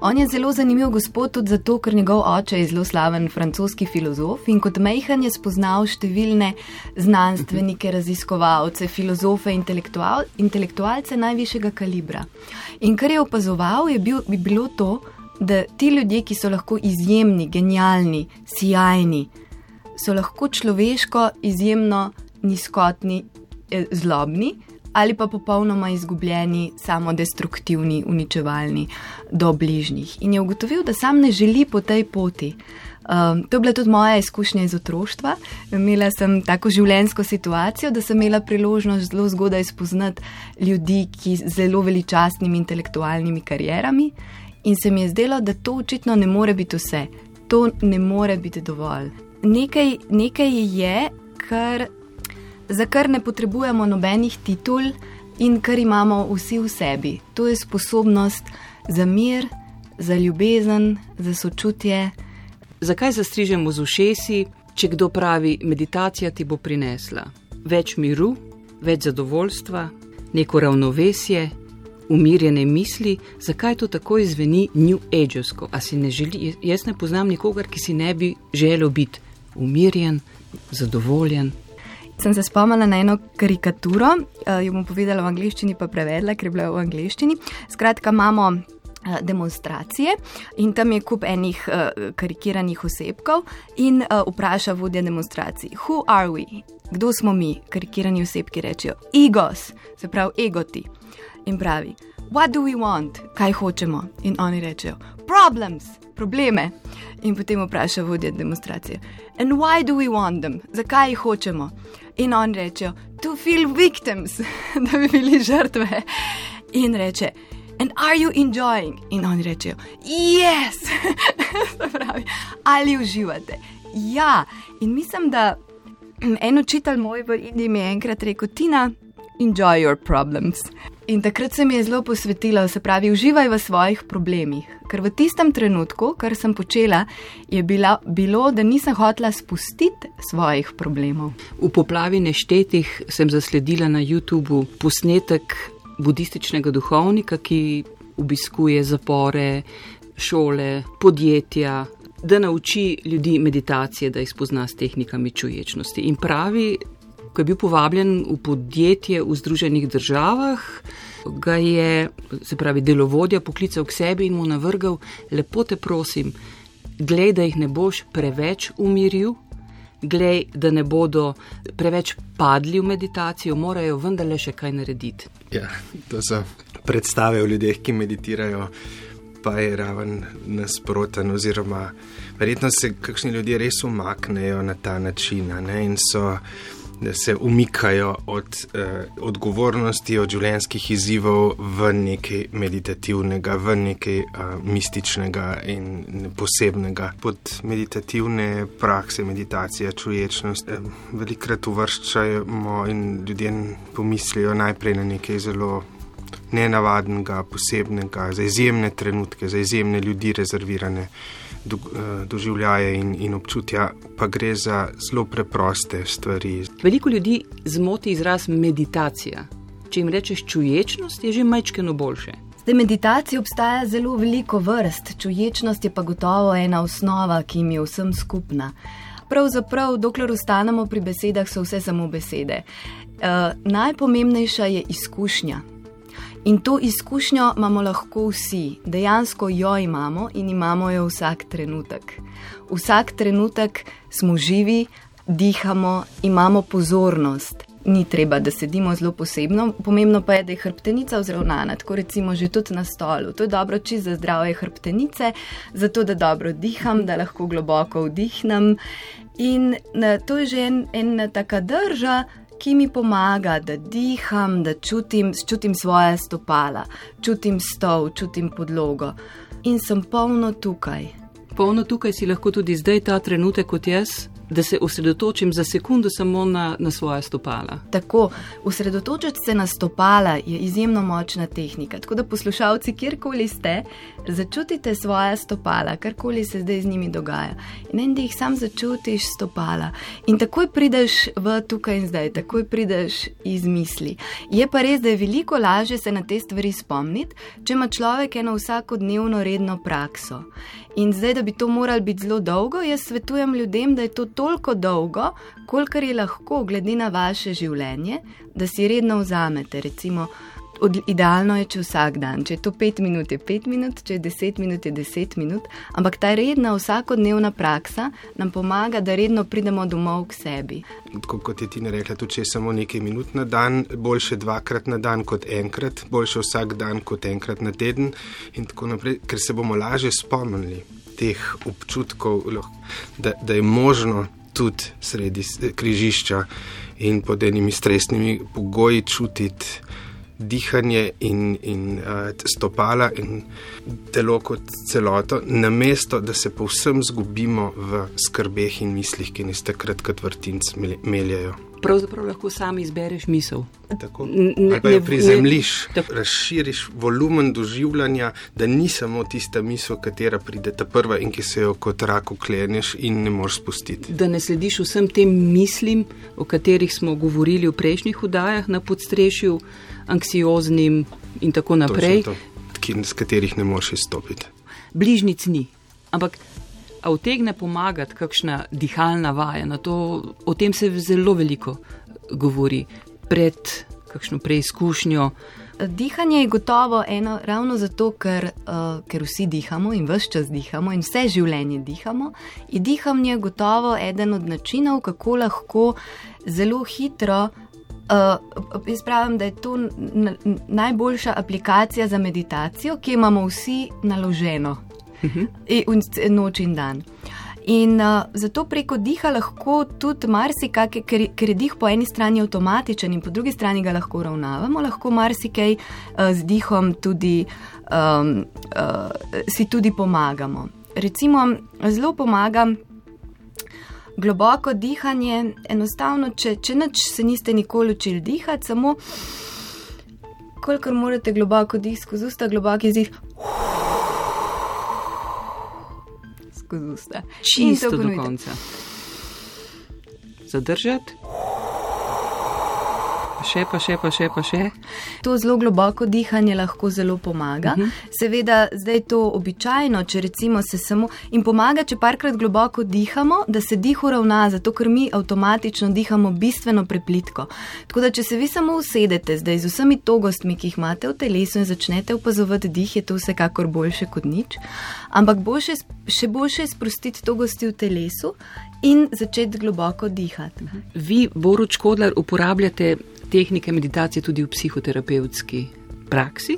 On je zelo zanimiv gospod tudi zato, ker njegov oče je zelo slaven francoski filozof in kot mejhan je spoznal številne znanstvenike, raziskovalce, filozofe, intelektual, intelektualce najvišjega kalibra. In kar je opazoval, je bil, bi bilo to, da ti ljudje, ki so lahko izjemni, genialni, sjajni, so lahko človeško izjemno nizkotni, eh, zlobni ali pa popolnoma izgubljeni, samodestruktivni, uničevalni do bližnjih. In je ugotovil, da sam ne želi po tej poti. Um, to je bila tudi moja izkušnja iz otroštva. Imela sem tako življenjsko situacijo, da sem imela priložnost zelo zgodaj spoznati ljudi, ki z zelo veličastnimi intelektualnimi karjerami. In se mi je zdelo, da to očitno ne more biti vse, to ne more biti dovolj. Nekaj, nekaj je, kar za kar ne potrebujemo nobenih titul in kar imamo vsi v sebi. To je sposobnost za mir, za ljubezen, za sočutje. Zakaj zastrižemo z ušesi, če kdo pravi, meditacija ti bo prinesla več miru, več zadovoljstva, neko ravnovesje, umirjene misli, zakaj to tako izveni New Ageovsko? A si ne želi, jaz ne poznam nikogar, ki si ne bi želel biti umirjen, zadovoljen, sem se spomnila na eno karikaturo, uh, jo bom povedala v angleščini, pa prevedla, ker je bila v angleščini. Skratka, imamo uh, demonstracije in tam je kup enih uh, karikiranih osebkov in uh, vpraša vodja demonstracij: Who are we? Kdo smo mi? Karikirani osebki rečejo: Egos, se pravi, egoti. In pravi: What do we want? Kaj hočemo? In oni rečejo: Problems, probleme. In potem vpraša vodja demonstracije: And why do we want them? Zakaj jih hočemo? In on reče, to feel victims, da bi bili žrtve. In reče, and are you enjoying? In oni rečejo, yes, pravi, ali uživate. Ja, in mislim, da en učitelj moj v Indiji mi je enkrat rekel, Tina, enjoy your problems. In takrat se mi je zelo posvetila, se pravi, uživaj v svojih problemih. Ker v tistem trenutku, kar sem počela, je bila, bilo, da nisem hotela spustiti svojih problemov. V poplavi neštetih sem zasledila na YouTubu posnetek budističnega duhovnika, ki obiskuje zapore, šole, podjetja. Da nauči ljudi meditacije, da jih spozna s tehnikami čuječnosti. In pravi, ko je bil povabljen v podjetje v Združenih državah, ga je, se pravi, delovodja poklical k sebi in mu navrgal: Lepo te prosim, glej, da jih ne boš preveč umiril, glej, da ne bodo preveč padli v meditacijo, morajo vendarle še kaj narediti. Ja, to so predstave o ljudeh, ki meditirajo. Pa je raven nasproten, oziroma verjetno se kakšni ljudje res umaknejo na ta način ne, in so da se umikajo od eh, odgovornosti, od življenjskih izzivov v nekaj meditativnega, v nekaj eh, mističnega in posebnega. Pod meditativne prakse, meditacija, čuječnost, eh, velikrat uvrščamo in ljudje pomislijo najprej na nekaj zelo. Nenavadnega, posebnega, za izjemne trenutke, za izjemne ljudi, rezervirane do, uh, doživljaje in, in občutja, pa gre za zelo preproste stvari. Veliko ljudi zmoti izraz meditacija. Če jim rečeš čuječnost, je že majčkeno boljše. Zdaj, meditacije obstaja zelo veliko vrst, čuječnost je pa gotovo ena osnova, ki jim je vsem skupna. Pravzaprav, dokler ostanemo pri besedah, so vse samo besede. Uh, najpomembnejša je izkušnja. In to izkušnjo imamo lahko vsi, dejansko jo imamo in imamo jo vsak trenutek. Vsak trenutek smo živi, dihamo, imamo pozornost. Ni treba, da sedimo zelo posebno, pomembno pa je, da je hrbtenica vzravnana, tako recimo že tudi na stolu. To je dobro čisto za zdravje hrbtenice, zato da dobro diham, da lahko globoko vdihnem. In na, to je že en, ena taka drža, ki mi pomaga, da diham, da čutim, čutim svoje stopala, čutim stol, čutim podlogo in sem polno tukaj. Polno tukaj si lahko tudi zdaj, ta trenutek kot jaz. Da se osredotočim za sekundo samo na, na svoje stopala. Tako, osredotočiti se na stopala je izjemno močna tehnika. Tako da poslušalci, kjerkoli ste, začutite svoje stopala, karkoli se zdaj z njimi dogaja. In en, da jih sam začutiš stopala. In takoj prideš v tukaj in zdaj, takoj prideš iz misli. Je pa res, da je veliko lažje se na te stvari spomniti, če ima človek eno vsakodnevno redno prakso. In zdaj, da bi to moralo biti zelo dolgo, jaz svetujem ljudem, da je to toliko dolgo, kolikor je lahko, glede na vaše življenje, da si redno vzamete. Recimo, od, idealno je, če vsak dan, če je to pet minut, je pet minut, če je deset minut, je deset minut, ampak ta redna vsakodnevna praksa nam pomaga, da redno pridemo domov k sebi. Tako kot je ti ne rekla, tudi če je samo nekaj minut na dan, boljše dvakrat na dan kot enkrat, boljše vsak dan kot enkrat na teden in tako naprej, ker se bomo lažje spomnili teh občutkov, da, da je možno tudi sredi križišča in pod enimi stresnimi pogoji čutiti dihanje in, in uh, stopala in telo kot celoto, namesto da se povsem zgubimo v skrbeh in mislih, ki nas takrat kot vrtinc meljajo. Pravzaprav lahko sam izbereš misel. Tako, pa jo prizemliš, razširiš volumen doživljanja, da ni samo tista misel, katera pride ta prva in ki se jo kot rak ukleneš in ne moreš spustiti. Da ne slediš vsem tem mislim, o katerih smo govorili v prejšnjih udajah na podstrešju anksioznim in tako naprej. To, z katerih ne moreš izstopiti. Bližnic ni. Ampak utegne pomagati kakšna dihalna vaja. To, o tem se zelo veliko govori pred kakšno preizkušnjo. Dihanje je gotovo eno, ravno zato, ker, uh, ker vsi dihamo in vse čas dihamo in vse življenje dihamo. In dihanje je gotovo eden od načinov, kako lahko zelo hitro Uh, jaz pravim, da je to najboljša aplikacija za meditacijo, ki jo imamo vsi naloženo, uh mhm. -huh. noč in dan. In uh, zato preko diha lahko tudi marsikaj, ker, ker je dih po eni strani avtomatičen in po drugi strani ga lahko uravnavamo, lahko marsikaj uh, z dihom tudi, um, uh, si tudi pomagamo. Recimo, zelo pomagam globoko dihanje, enostavno, če, če nič se niste nikoli učili dihati, samo kolikor morate globoko dihati skozi usta, globoko izdih. Skozi usta. Čisto do konca. Še, pa še, pa še, pa še. To zelo globoko dihanje lahko zelo pomaga. Uh mhm. -huh. Seveda, zdaj to običajno, če recimo se samo in pomaga, če parkrat globoko dihamo, da se dih uravna, zato ker mi avtomatično dihamo bistveno preplitko. Tako da, če se vi samo usedete zdaj z vsemi togostmi, ki jih imate v telesu in začnete opazovati dih, je to vsekakor boljše kot nič. Ampak boljše, še boljše je sprostiti togosti v telesu. In začeti globoko dihati. Vi, Boruč Kodlar, uporabljate tehnike meditacije tudi v psihoterapevtski praksi.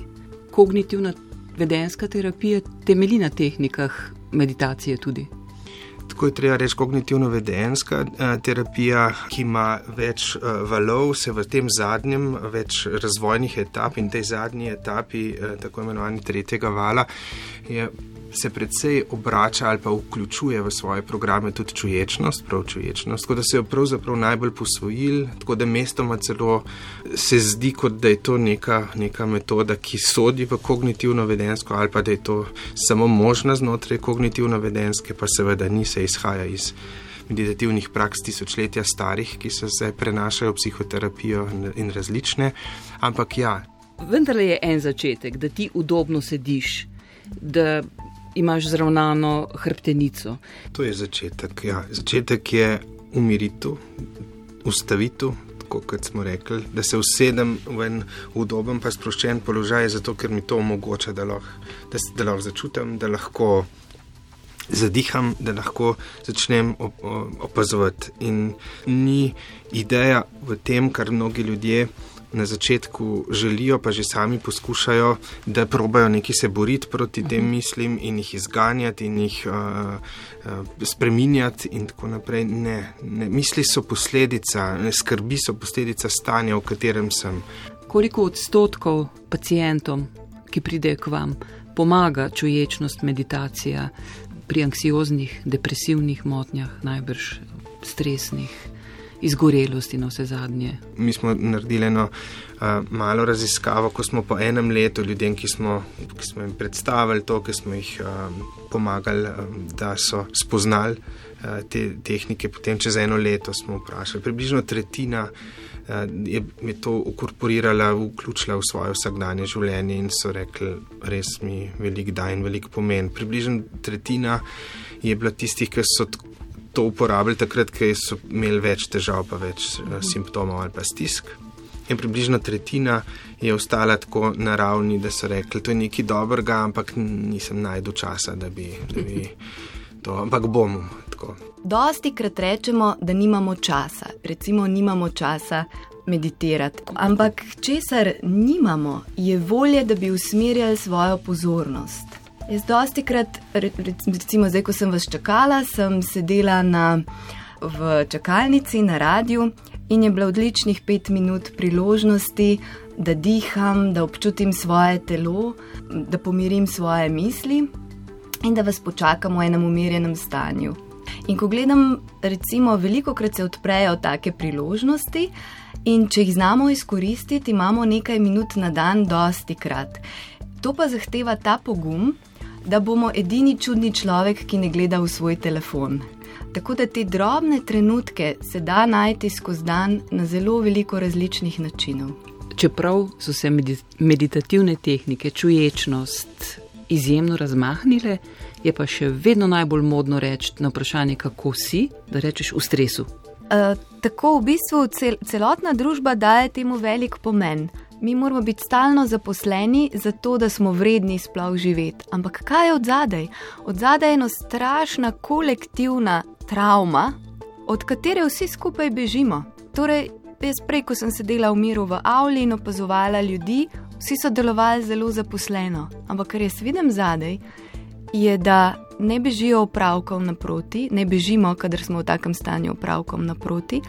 Kognitivna vedenska terapija temelji na tehnikah meditacije tudi. Tako je treba reči, kognitivno vedenska eh, terapija, ki ima več eh, valov, se v tem zadnjem, več razvojnih etap in tej zadnji etapi, eh, tako imenovani tretjega vala, je se predvsej obrača ali pa vključuje v svoje programe tudi čuječnost, prav čuječnost, tako da se jo pravzaprav najbolj posvojili, tako da mestoma celo se zdi, kot da je to neka, neka metoda, ki sodi v kognitivno-vedensko ali pa da je to samo možna znotraj kognitivno-vedenske, pa seveda ni se izhaja iz meditativnih praks tisočletja starih, ki se zdaj prenašajo v psihoterapijo in različne, ampak ja. Vendar je en začetek, da ti udobno sediš, da imaš zravnano hrbtenico. To je začetek. Ja. Začetek je umiritev, ustavitev. Kot smo rekli, da se usedem v en udoben, pa sproščen položaj, zato ker mi to omogoča, da lahko, da, da lahko začutim, da lahko zadiham, da lahko začnem opazovati. In ni ideja v tem, kar mnogi ljudje na začetku želijo, pa že sami poskušajo, da probajo neki se boriti proti tem mhm. mislim in jih izganjati in jih uh, uh, spreminjati in tako naprej. Ne, ne. Misli so posledica, ne, skrbi so posledica stanja, v katerem sem. Koliko odstotkov pacijentom, ki pridejo k vam, pomaga čuječnost, meditacija pri anksioznih, depresivnih motnjah najbrž stresnih izgorelosti na vse zadnje. Mi smo naredili eno uh, malo raziskavo, ko smo po enem letu ljudem, ki smo, ki smo jim predstavili to, ki smo jih um, pomagali, um, da so spoznali uh, te tehnike, potem čez eno leto smo vprašali. Približno tretjina je, je to ukorporirala, vključila v svoje vsakdanje življenje in so rekli, res mi velik da in velik pomen. Približno tretjina je bila tistih, ki so to uporabljali takrat, ko so imeli več težav, pa več uh, simptomov ali pa stisk. In približno tretjina je ostala tako na ravni, da so rekli, da je nekaj dobrega, ampak nisem najdel časa, da bi, da bi to, ampak bom. Tako. Dosti krat rečemo, da nimamo časa, recimo, nimamo časa meditirati. Ampak česar nimamo, je volje, da bi usmerjali svojo pozornost. Jaz dosti krat, recimo zdaj, ko sem vas čakala, sem sedela na, v čakalnici na radiju in je bilo odličnih pet minut priložnosti, da diham, da občutim svoje telo, da pomirim svoje misli in da vas počakam v enem umirjenem stanju. In ko gledam, recimo, veliko krat se odprejo take priložnosti. In če jih znamo izkoristiti, imamo nekaj minut na dan, dosti krat. To pa zahteva ta pogum, da bomo edini čudni človek, ki ne gleda v svoj telefon. Tako da te drobne trenutke se da najti skozi dan na zelo veliko različnih načinov. Čeprav so se meditativne tehnike, čuječnost izjemno razmahnile, je pa še vedno najbolj modno reči na vprašanje, kako si, da rečeš v stresu. Uh, tako v bistvu cel, celotna družba daje temu velik pomen. Mi moramo biti stalno zaposleni, zato da smo vredni sploh živeti. Ampak kaj je od zadaj? Od zadaj je ena strašna kolektivna travma, od katere vsi skupaj bežimo. Torej, jaz prej, ko sem sedela v miru v avli in opazovala ljudi, vsi so delovali zelo zaposleno. Ampak kar jaz vidim zadaj, je, da ne bežijo opravkom naproti, ne bežimo, kadar smo v takem stanju opravkom naproti,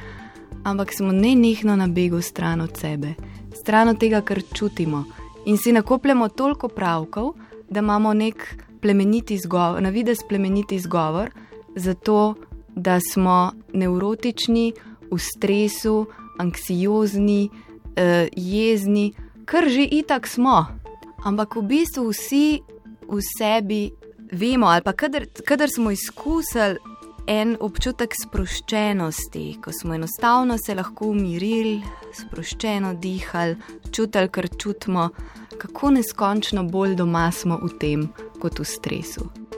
ampak smo nenehno na begu stran od sebe stran od tega, kar čutimo. In si nakopljamo toliko pravkov, da imamo nek plemeniti izgovor, na vides plemeniti izgovor, zato da smo nevrotični, v stresu, anksiozni, eh, jezni, kar že itak smo. Ampak v bistvu vsi v sebi vemo, ali pa kadar, kadar smo izkusili en občutek sproščenosti, ko smo enostavno se lahko umirili, sproščeno dihali, čutili, kar čutimo, kako neskončno bolj doma smo v tem kot v stresu.